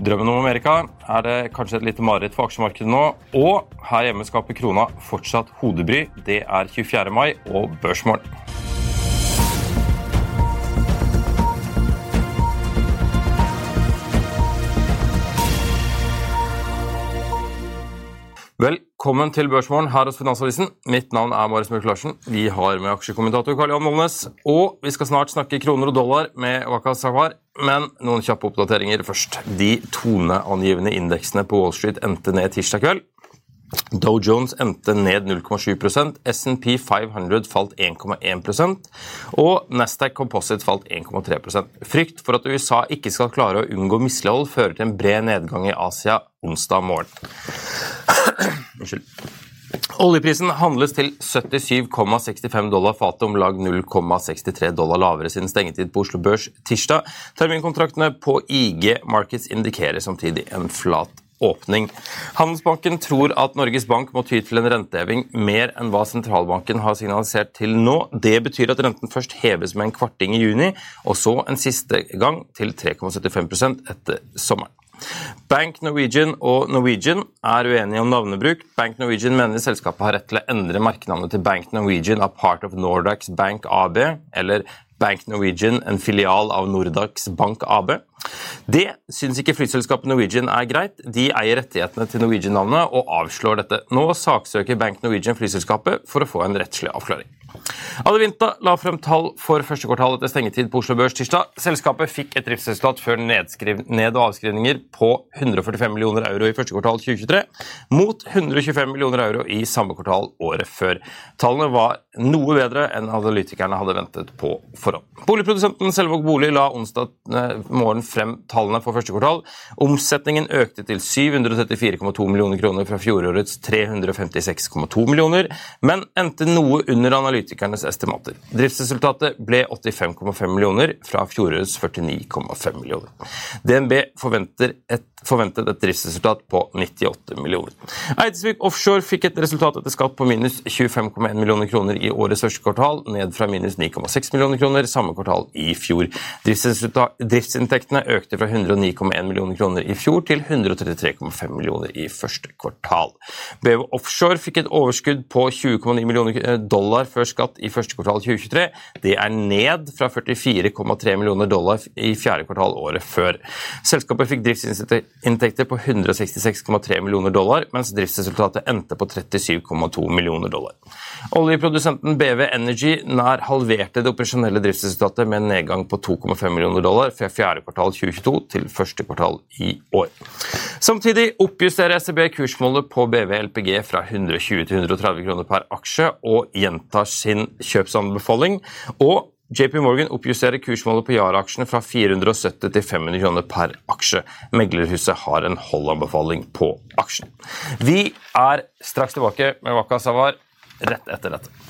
Drømmen om Amerika er det kanskje et lite mareritt for aksjemarkedet nå. Og her hjemme skaper krona fortsatt hodebry. Det er 24. mai og børsmål. Velkommen til Børsmorgen her hos Finansavisen. Mitt navn er Marius Mørk Larsen. Vi har med aksjekommentator Karl Jan Molnes. Og vi skal snart snakke kroner og dollar med Waka Sawar. Men noen kjappe oppdateringer først. De toneangivende indeksene på Wall Street endte ned tirsdag kveld. Dow Jones endte ned 0,7% SMP 500 falt 1,1% og Nasdaq Composite falt 1,3% Frykt for at USA ikke skal klare å unngå mislighold, fører til en bred nedgang i Asia onsdag morgen. Unnskyld. Oljeprisen handles til 77,65 dollar fatet, om lag 0,63 dollar lavere siden stengetid på Oslo Børs tirsdag. Terminkontraktene på IG Markets indikerer samtidig en flat åpning. Handelsbanken tror at Norges Bank må ty til en renteheving mer enn hva sentralbanken har signalisert til nå. Det betyr at renten først heves med en kvarting i juni, og så en siste gang til 3,75% etter sommeren. Bank Norwegian og Norwegian er uenige om navnebruk. Bank Norwegian mener selskapet har rett til å endre merkenavnet til Bank Norwegian av part of Nordax Bank AB, eller Bank Norwegian, en filial av Nordax Bank AB. Det syns ikke flyselskapet Norwegian er greit. De eier rettighetene til Norwegian-navnet og avslår dette. Nå saksøker Bank Norwegian flyselskapet for å få en rettslig avklaring. Adevinta la frem tall for første kvartal etter stengetid på Oslo Børs tirsdag. Selskapet fikk et driftsresultat før ned- og avskrivninger på 145 millioner euro i første kvartal 2023, mot 125 millioner euro i samme kvartal året før. Tallene var noe bedre enn analytikerne hadde ventet på forhånd. Boligprodusenten Selvåg Bolig la onsdag eh, morgen frem tallene for første kvartal. Omsetningen økte til 734,2 millioner kroner fra fjorårets 356,2 millioner, men endte noe under analytikernes estimater. Driftsresultatet ble 85,5 millioner fra fjorårets 49,5 millioner. DNB forventer et forventet et driftsresultat på 98 millioner. Eidesvik Offshore fikk et resultat etter skatt på minus 25,1 millioner kroner i årets første kvartal, ned fra minus 9,6 millioner kroner samme kvartal i fjor. Driftsinntektene økte fra 109,1 millioner kroner i fjor til 133,5 millioner i første kvartal. BV Offshore fikk et overskudd på 20,9 millioner dollar før skatt i første kvartal 2023. Det er ned fra 44,3 millioner dollar i fjerde kvartal året før. Selskapet fikk driftsinntekter inntekter på 166,3 millioner dollar, mens driftsresultatet endte på 37,2 millioner dollar. Oljeprodusenten BV Energy nær halverte det operasjonelle driftsresultatet med en nedgang på 2,5 millioner dollar fra fjerde kvartal 2022 til første kvartal i år. Samtidig oppjusterer SEB kursmålet på BV LPG fra 120 til 130 kroner per aksje og gjentar sin kjøpsanbefaling. og JP Morgan oppjusterer kursmålet på Yara-aksjene fra 470 til 500 kroner per aksje. Meglerhuset har en holdanbefaling på aksjen. Vi er straks tilbake med Waka Savar rett etter dette.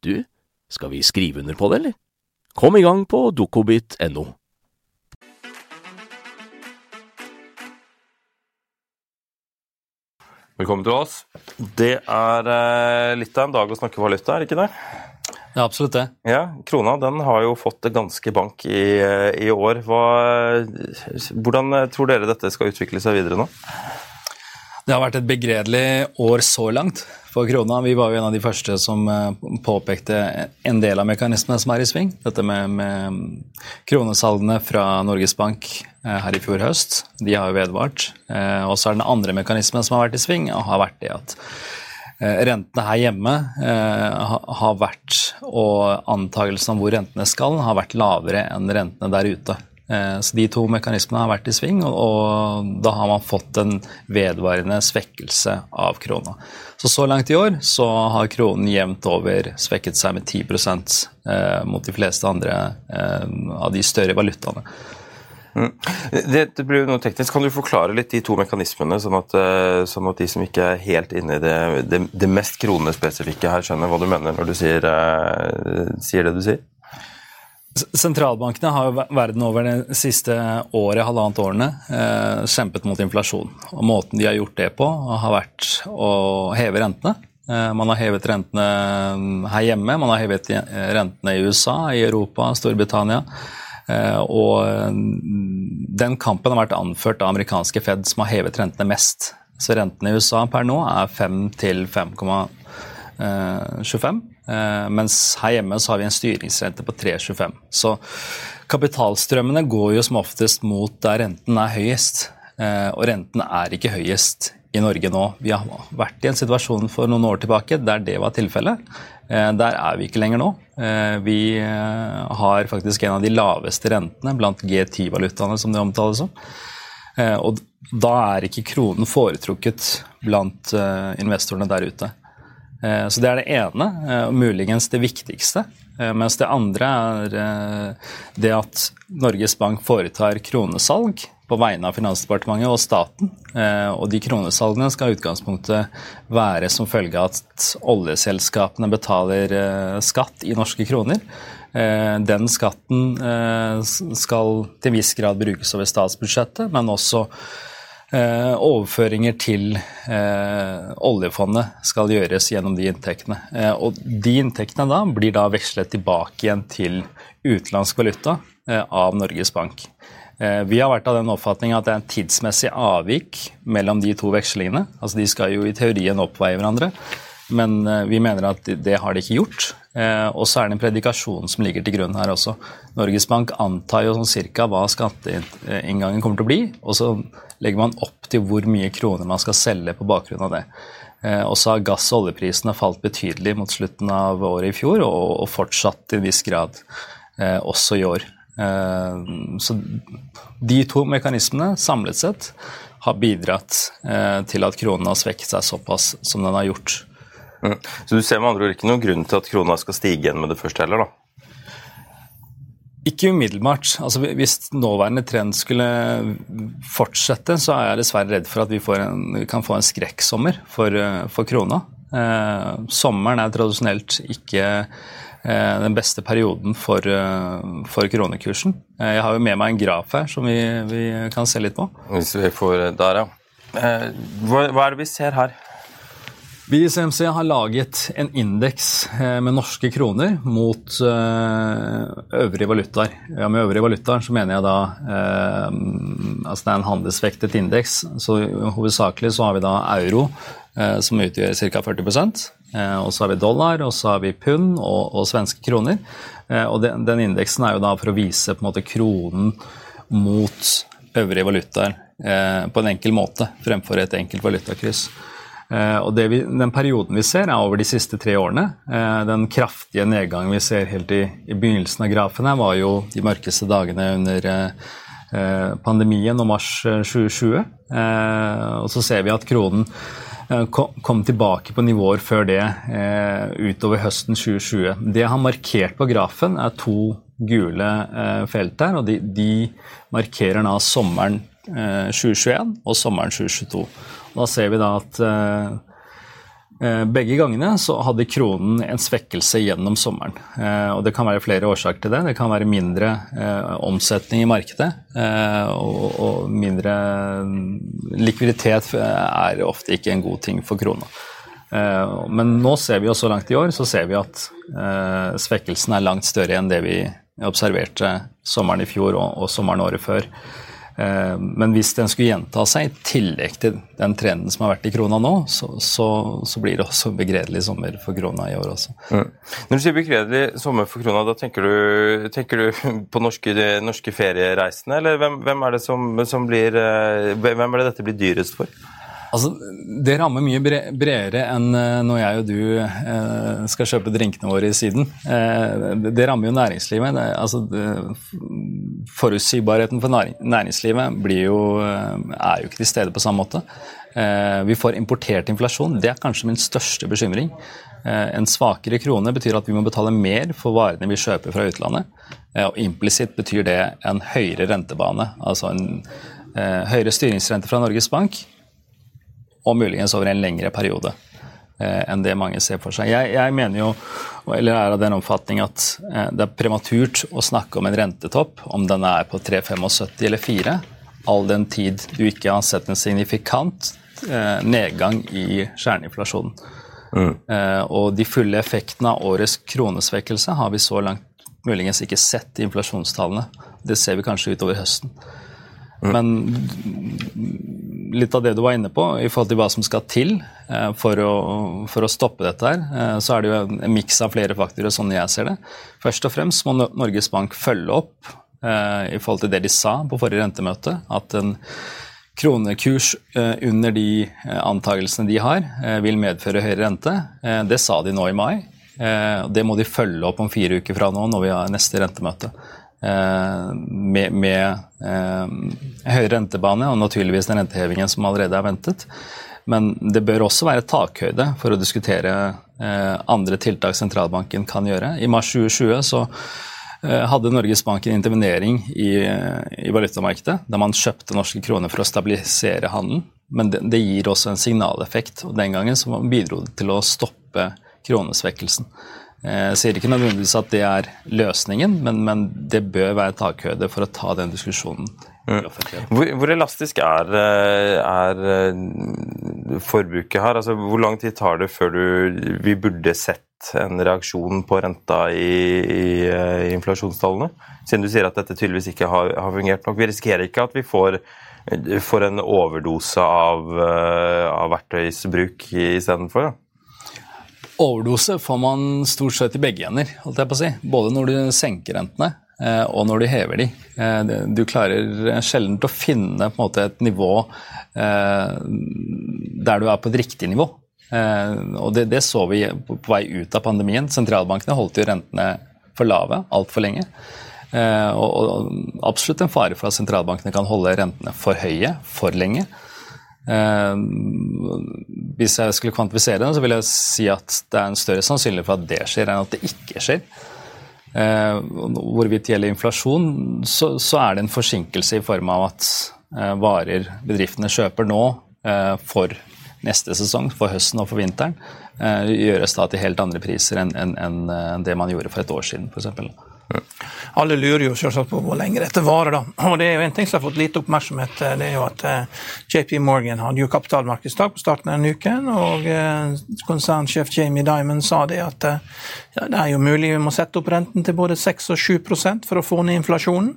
du, skal vi skrive under på det, eller? Kom i gang på dokobit.no. Velkommen til oss. Det er eh, litt av en dag å snakke valuta, er det ikke det? Det er absolutt det. Ja, Krona den har jo fått det ganske bank i, eh, i år. Hva, hvordan eh, tror dere dette skal utvikle seg videre nå? Det har vært et begredelig år så langt for krona. Vi var jo en av de første som påpekte en del av mekanismene som er i sving. Dette med, med kronesalgene fra Norges Bank her i fjor høst. De har jo vedvart. Og så er den andre mekanismen som har vært i sving, og har vært det at rentene her hjemme har vært, og antakelsen om hvor rentene skal, har vært lavere enn rentene der ute. Så De to mekanismene har vært i sving, og da har man fått en vedvarende svekkelse av krona. Så så langt i år så har kronen jevnt over svekket seg med 10% mot de fleste andre av de større valutaene. Mm. Blir noe teknisk. Kan du forklare litt de to mekanismene, sånn at, sånn at de som ikke er helt inne i det, det, det mest kronespesifikke her, skjønner hva du mener når du sier, sier det du sier? Sentralbankene har jo verden over det siste året, halvannet årene, eh, kjempet mot inflasjon. Og Måten de har gjort det på, har vært å heve rentene. Eh, man har hevet rentene her hjemme, man har hevet rentene i USA, i Europa, Storbritannia. Eh, og den kampen har vært anført av amerikanske Fed, som har hevet rentene mest. Så rentene i USA per nå er 5 til 5,25. Mens her hjemme så har vi en styringsrente på 3,25. Så kapitalstrømmene går jo som oftest mot der renten er høyest. Og renten er ikke høyest i Norge nå. Vi har vært i en situasjon for noen år tilbake der det var tilfellet. Der er vi ikke lenger nå. Vi har faktisk en av de laveste rentene blant G10-valutaene, som det omtales som. Og da er ikke kronen foretrukket blant investorene der ute. Så det er det ene, og muligens det viktigste. Mens det andre er det at Norges Bank foretar kronesalg på vegne av Finansdepartementet og staten. Og de kronesalgene skal i utgangspunktet være som følge av at oljeselskapene betaler skatt i norske kroner. Den skatten skal til viss grad brukes over statsbudsjettet, men også Eh, overføringer til eh, oljefondet skal gjøres gjennom de inntektene. Eh, og de inntektene da blir da vekslet tilbake igjen til utenlandsk valuta av Norges Bank. Vi har vært av den oppfatning at det er en tidsmessig avvik mellom de to vekslingene. Altså De skal jo i teorien oppveie hverandre, men vi mener at det har de ikke gjort. Og så er det en predikasjon som ligger til grunn her også. Norges Bank antar jo sånn cirka hva skatteinngangen kommer til å bli. og så legger man opp til hvor mye kroner man skal selge på bakgrunn av det. Eh, og så har gass- og oljeprisene falt betydelig mot slutten av året i fjor, og, fortsatt til en viss grad eh, også i år. Eh, så de to mekanismene samlet sett har bidratt til at kronen har svekket seg såpass som den har gjort. Mm. Så du ser med andre ord ikke noen grunn til at krona skal stige igjen med det første heller, da? Ikke umiddelbart. Altså, hvis nåværende trend skulle fortsette, så er jeg dessverre redd for at vi, en, kan få en skrekksommer for, for krona. Eh, sommeren er tradisjonelt ikke eh, den beste perioden for, eh, for kronekursen. Eh, jeg har jo med meg en graf her som vi, vi, kan se litt på. Hvis vi får der, ja. Eh, hva, hva er det vi ser her? Vi i CMC har laget en indeks eh, med norske kroner mot eh, øvrige valutaer. Ja, med øvrige valutaer så mener jeg da eh, altså det er en handelsvektet indeks. Så hovedsakelig så har vi da euro, eh, som utgjør ca. 40 eh, Og så har vi dollar, og så har vi pund og, og svenske kroner. Eh, og den, den, indeksen er jo da for å vise på en måte kronen mot øvrige valutaer på en enkel måte, fremfor et enkelt valutakryss. Eh, og vi, Den perioden vi ser, er over de siste tre årene. Eh, den kraftige nedgangen vi ser helt i, i begynnelsen av grafen, her var jo de mørkeste dagene under eh, pandemien og mars 2020. Og så ser vi at kronen kom tilbake på nivåer før det utover høsten 2020. Det jeg har markert på grafen, er to gule felt der, og de, de markerer da sommeren 2021 og sommeren 2022. Da ser vi da at eh, eh, begge gangene så hadde kronen en svekkelse gjennom sommeren. Eh, og Det kan være flere årsaker til det. Det kan være mindre omsetning i markedet. Og, mindre likviditet er ofte ikke en god ting for krona. Men nå ser vi jo så langt i år så ser vi at svekkelsen er langt større enn det vi observerte sommeren i fjor og sommeren året før. Eh, men hvis den skulle gjenta seg, i tillegg til den trenden som har vært i krona nå, så, så, så blir det også begredelig sommer for krona i år også. Mm. Når du sier begredelig sommer for krona, da tenker du, tenker du på norske, norske feriereisende, eller hvem, hvem, er det som, som blir, eh, hvem er det dette blir dyrest for? Altså, Det rammer mye bredere enn eh, når jeg og du skal kjøpe drinkene våre i Syden. Det rammer jo næringslivet. Altså, forutsigbarheten for næringslivet jo, er jo ikke til stede på samme måte. Vi får importert inflasjon. Det er kanskje min største bekymring. En svakere krone betyr at vi må betale mer for varene vi kjøper fra utlandet. Og implisitt betyr det en høyere rentebane, altså en høyere styringsrente fra Norges Bank og muligens over en lengre periode eh, enn det mange ser for seg. Jeg, jeg, mener jo, eller er av den oppfatning at eh, det er prematurt å snakke om en rentetopp, om den er på 3,75 eller 4, all den tid du ikke har sett en signifikant eh, nedgang i kjerneinflasjonen. Mm. Eh, og de fulle effektene av årets kronesvekkelse har vi så langt muligens ikke sett i inflasjonstallene. Det ser vi kanskje utover høsten. Mm. Men litt av det du var inne på, i forhold til hva som skal til eh, for å, for å stoppe dette, her, eh, så er det jo en miks av flere faktorer, sånn jeg ser det. Først og fremst må Norges Bank følge opp eh, i forhold til det de sa på forrige rentemøte, at en kronekurs under de antakelsene de har, vil medføre høyere rente. Det sa de nå i mai. Det må de følge opp om fire uker fra nå, når vi har neste rentemøte. Eh, med, med eh, høy rentebane og naturligvis den rentehevingen som allerede er ventet. Men det bør også være takhøyde for å diskutere eh, andre tiltak sentralbanken kan gjøre. I mars 2020 så hadde Norges Bank en intervenering i, i valutamarkedet, der man kjøpte norske kroner for å stabilisere handelen. Men det, det, gir også en signaleffekt, og den gangen så bidro det til å stoppe kronesvekkelsen. Jeg sier ikke nødvendigvis at det er løsningen, men, men det bør være takhøyde for å ta den diskusjonen. Mm. Hvor, hvor, elastisk er, er, eh, forbruket her? Altså, hvor lang tid tar det før du, vi burde sett en reaksjon på renta i, i, eh, i inflasjonstallene? Siden du sier at dette tydeligvis ikke har, har, fungert nok. Vi risikerer ikke at vi får, får en overdose av, eh, av verktøysbruk istedenfor? Overdose får man stort sett i begge ender, holdt jeg på å si. Både når du senker rentene eh, og når du hever de. Eh, du klarer sjelden å finne måte, et nivå eh, der du er på et riktig nivå. Og det, det, så vi på vei ut av pandemien. Sentralbankene holdt jo rentene for lave altfor lenge. Og absolutt en fare for at sentralbankene kan holde rentene for høye for lenge. Eh, hvis jeg skulle kvantifisere det, så vil jeg si at det er en større sannsynlighet for at det skjer, enn at det ikke skjer. Eh, hvorvidt gjelder inflasjon, så, så, er det en forsinkelse i form av at eh, varer bedriftene kjøper nå for neste sesong, for høsten og for vinteren, gjøres da til helt andre priser enn en, en, en det man gjorde for et år siden, f.eks. alle lurer jo selvsagt på hvor lenge dette varer. da. Og det er jo En ting som har fått lite oppmerksomhet, det er jo at JP Morgan hadde jo kapitalmarkedsdag på starten av denne uken, og konsernsjef Jamie Dimon sa det at ja, det er jo mulig vi må sette opp renten til både 6 og 7 for å få ned inflasjonen,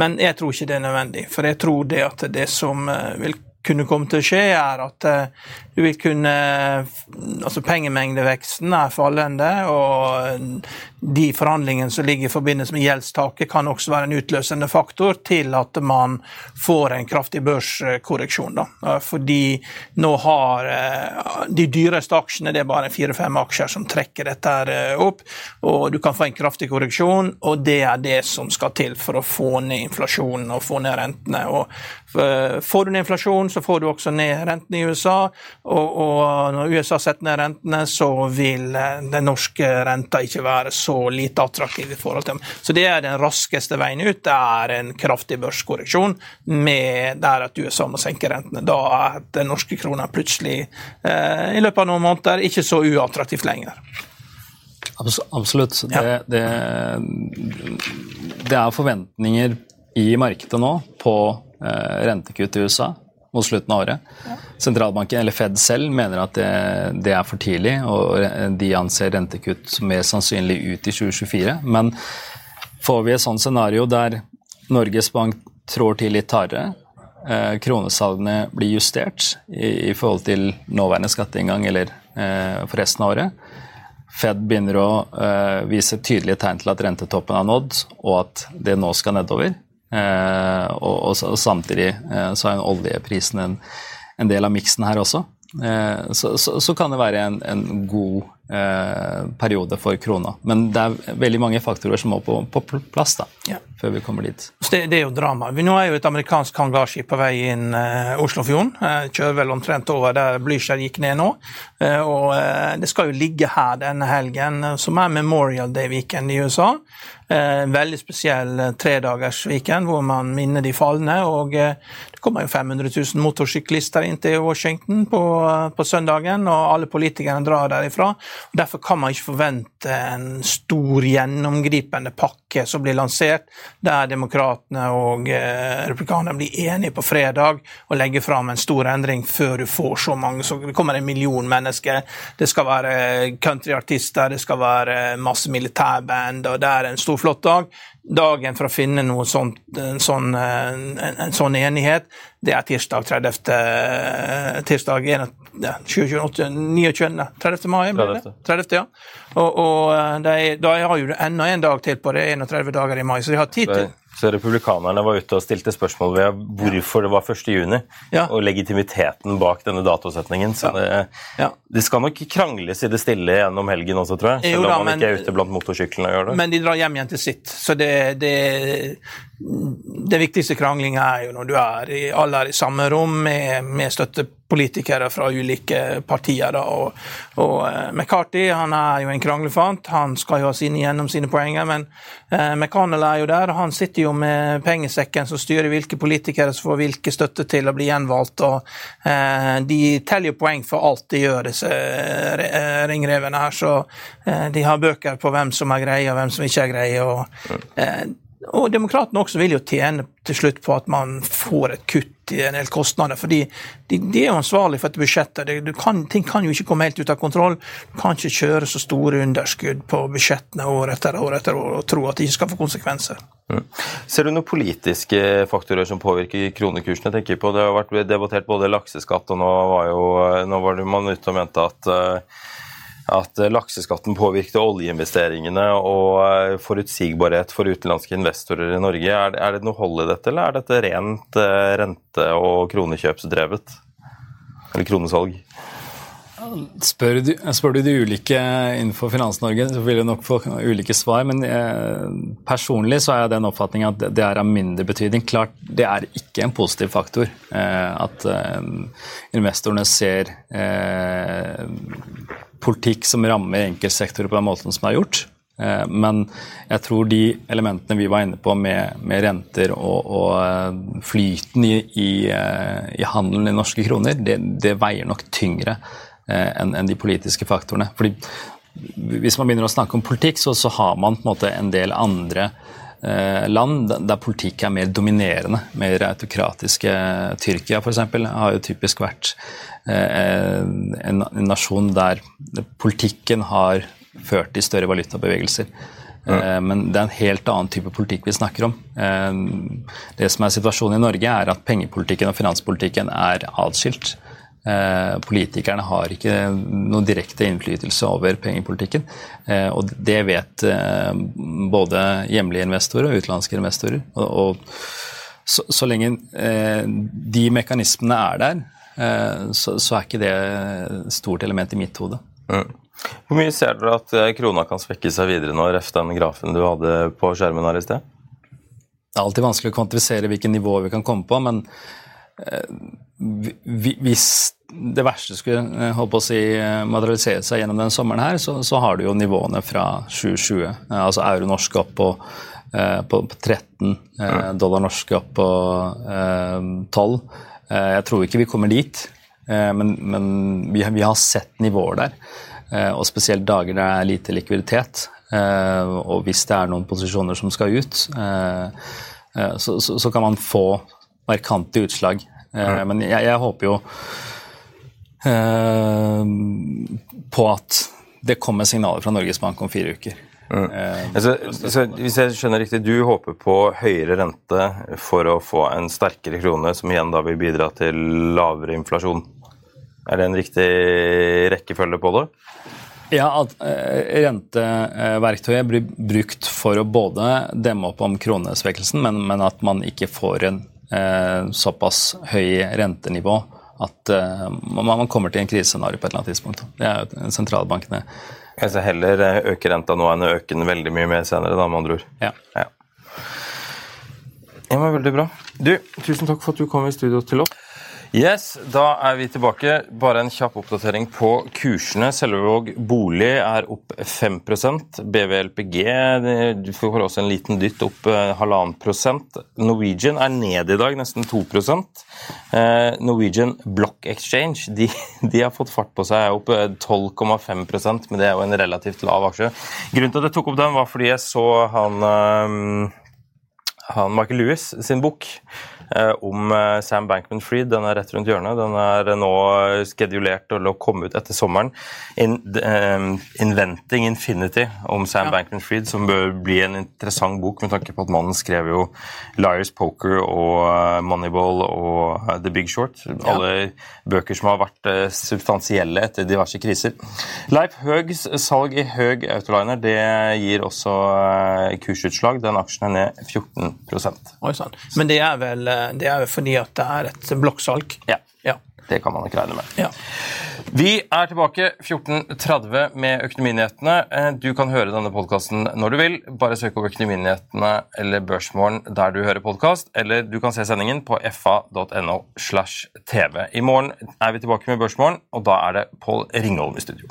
men jeg tror ikke det er nødvendig. For jeg tror det at det som vil kunne komme til å skje, er at du vil kunne Altså pengemengdeveksten er fallende, og de forhandlingene som ligger i forbindelse med gjeldstaket, kan også være en utløsende faktor til at man får en kraftig børskorreksjon. Da. Fordi nå har uh, de dyreste aksjene, det er bare fire-fem aksjer som trekker dette uh, opp, og du kan få en kraftig korreksjon, og det er det som skal til for å få ned inflasjonen og få ned rentene. og Får du ned inflasjon, så får du også ned rentene i USA. Og, og når USA setter ned rentene, så vil eh, den norske renta ikke være så lite attraktiv i forhold til dem. Så det er den raskeste veien ut. Det er en kraftig børskorreksjon med der at USA må senke rentene. Da er den norske krona plutselig eh, i løpet av noen måneder ikke så uattraktivt lenger. Absolutt. Ja. Det, det, det er forventninger i markedet nå på Eh, rentekutt i USA mot slutten av året. Ja. Sentralbanken, eller Fed selv, mener at det, det, er for tidlig, og de anser rentekutt som mer sannsynlig ut i 2024. Men får vi et sånt scenario der Norges Bank trår til litt hardere, eh, kronesalgene blir justert i, i, forhold til nåværende skatteinngang eller eh, for resten av året, Fed begynner å eh, vise tydelige tegn til at rentetoppen er nådd, og at det nå skal nedover, Eh, og, og, og, samtidig eh, så er oljeprisen en, en, del av miksen her også. Eh, så, så, så, kan det være en, en god eh, periode for krona. Men det er veldig mange faktorer som må på, på plass da, ja. før vi kommer dit. Det, det, er jo drama. Nå er jo et amerikansk hangarskip på vei inn eh, Oslofjorden. Eh, kjører vel omtrent over der Blücher gikk ned nå. Uh, og uh, det skal jo ligge her denne helgen, som er Memorial Day-weekend i USA. En veldig spesiell tredagersweekend hvor man minner de falne. og Det kommer jo 500 000 motorsyklister inn til Washington på, på søndagen, og alle politikerne drar derifra. Derfor kan man ikke forvente en stor, gjennomgripende pakke som blir lansert, der demokratene og eh, republikanerne blir enige på fredag og legger fram en stor endring før du får så mange. Så det kommer en million mennesker. Det skal være countryartister, det skal være masse militærband, og det er en stor, flott dag dagen for å finne sånt, en, sånn, en, en sånn enighet, det er tirsdag 30. tirsdag 29. 30. mai? 30. 30 ja. Og, og de, de, da har jo enda en dag til på det, 31 dager i mai, så de har tid til så republikanerne var ute og stilte spørsmål ved hvorfor det var 1.6, ja. og legitimiteten bak denne datosetningen. Så det, ja. det, skal nok krangles i det stille gjennom helgen også, tror jeg. Selv om man ikke er ute blant motorsyklene og gjør det. Men de drar hjem igjen til sitt. Så det, det, det viktigste kranglinga er jo når du er i, alle er i samme rom med, med støttepolitikere fra ulike partier. Og, og uh, McCarthy han er jo en kranglefant. Han skal jo ha sine gjennom sine poenger, men eh, McConnell er jo der. Han sitter jo med pengesekken som styrer hvilke politikere som får hvilke støtte til å bli gjenvalgt. og eh, De teller jo poeng for alt de gjør, disse ringrevene her. Så de har bøker på hvem som er greie og hvem som ikke er greie. og og demokratene også vil jo tjene til slutt på at man får et kutt en del kostnader. fordi de, de er jo ansvarlig for. Det, kan, ting kan jo ikke komme helt ut av kontroll. Du kan ikke kjøre så store underskudd på budsjettene år etter år etter år og tro at det ikke skal få konsekvenser. Mm. Ser du noen politiske faktorer som påvirker kronekursen? Jeg tenker på Det har vært debattert både lakseskatt, og nå var, jo, nå var det man ute og mente at uh, at lakseskatten påvirket oljeinvesteringene og eh, forutsigbarhet for utenlandske investorer i Norge. Er, er det noe hold i dette, eller er dette rent eh, rente- og kronekjøpsdrevet? Eller kronesalg? Spør du, spør du, de ulike innenfor Finans-Norge, så vil du nok få ulike svar. Men eh, personlig så er jeg den oppfatning at det er av mindre betydning. Klart, det er ikke en positiv faktor eh, at eh, investorene ser eh, politikk som rammer enkeltsektorer på den måten som det er gjort. Eh, men jeg tror de elementene vi var inne på med, med renter og, og, eh, flyten i, i, i, handelen i norske kroner, det, det veier nok tyngre enn en de politiske faktorene. Fordi Hvis man begynner å snakke om politikk, så, så har man på en måte en del andre eh, land der politikk er mer dominerende, mer autokratiske. Tyrkia f.eks. har jo typisk vært eh, en, nasjon der politikken har ført til større valutabevegelser. Ja. men det er en helt annen type politikk vi snakker om. Eh, det som er situasjonen i Norge, er at pengepolitikken og finanspolitikken er atskilt. Eh, politikerne har ikke noen direkte innflytelse over pengepolitikken. Og det vet både hjemlige investorer og utenlandske investorer. Og så, så lenge de mekanismene er der, så, så er ikke det et stort element i mitt hode. Mm. Hvor mye ser dere at eh, krona kan svekke seg videre nå, ref den grafen du hadde på skjermen her i sted? Det er alltid vanskelig å kvantifisere hvilke nivåer vi kan komme på, men eh, hvis det verste skulle eh, holdt på å si, materialisere seg gjennom den sommeren her, så, så har du jo nivåene fra 2020, Altså euro norsk opp på, på, på 13, dollar norsk opp på 12. Jeg tror ikke vi kommer dit, men, men vi, vi har sett nivåer der. Eh, og spesielt dager der det er lite likviditet. Eh, og hvis det er noen posisjoner som skal ut, eh, så, så, så kan man få markante utslag. Men jeg, jeg håper jo på at det kommer signaler fra Norges Bank om fire uker. Mm. Altså, så, hvis jeg skjønner riktig, Du håper på høyere rente for å få en sterkere krone, som igjen da vil bidra til lavere inflasjon? Er det en riktig rekkefølge på det? Ja, at eh, renteverktøyet blir brukt for å både demme opp om kronesvekkelsen, men, men at man ikke får en eh, såpass høy rentenivå at eh, man kommer til en krisescenario på et eller annet tidspunkt. Det er jo sentralbankene. Jeg ser heller eh, øke renta nå enn å øke den veldig mye mer senere, da, med andre ord. Ja. ja. Ja, men Veldig bra. Du, Tusen takk for at du kom i studio til oss. Yes, Da er vi tilbake. Bare en kjapp oppdatering på kursene. Selvevåg bolig er opp 5 BVLPG du får også en liten dytt opp eh, halvannen prosent. Norwegian er ned i dag, nesten 2 eh, Norwegian Block Exchange de, de, har fått fart på seg, opp 12,5 eh, men det er jo en relativt lav aksje. Grunnen til at jeg tok opp den, var fordi jeg så han, han Michael Lewis sin bok. Eh, om eh, Sam Bankman-Fried. Den er rett rundt hjørnet. Den er nå skedulert til å komme ut etter sommeren. In, uh, 'Inventing Infinity' om Sam ja. Bankman-Fried, som bør bli en interessant bok, med tanke på at mannen skrev jo 'Liars Poker' og 'Moneyball' og 'The Big Short'. Alle ja. bøker som har vært substansielle etter diverse kriser. Leif Høgs salg i Høg Autoliner det gir også kursutslag. Den aksjen er ned 14 Oi sånn. Men det er vel det er jo fordi at det er et blokksalg. Ja. ja. Det kan man ikke regne med. Ja. Vi er tilbake 14.30 med Økonominyhetene. Eh, du kan høre denne podkasten når du vil. Bare søk opp Økonominyhetene eller Børsmorgen der du hører podkast, eller du kan se sendingen på fa.no slash tv. I morgen er vi tilbake med Børsmorgen, og da er det Pål Ringholm i studio.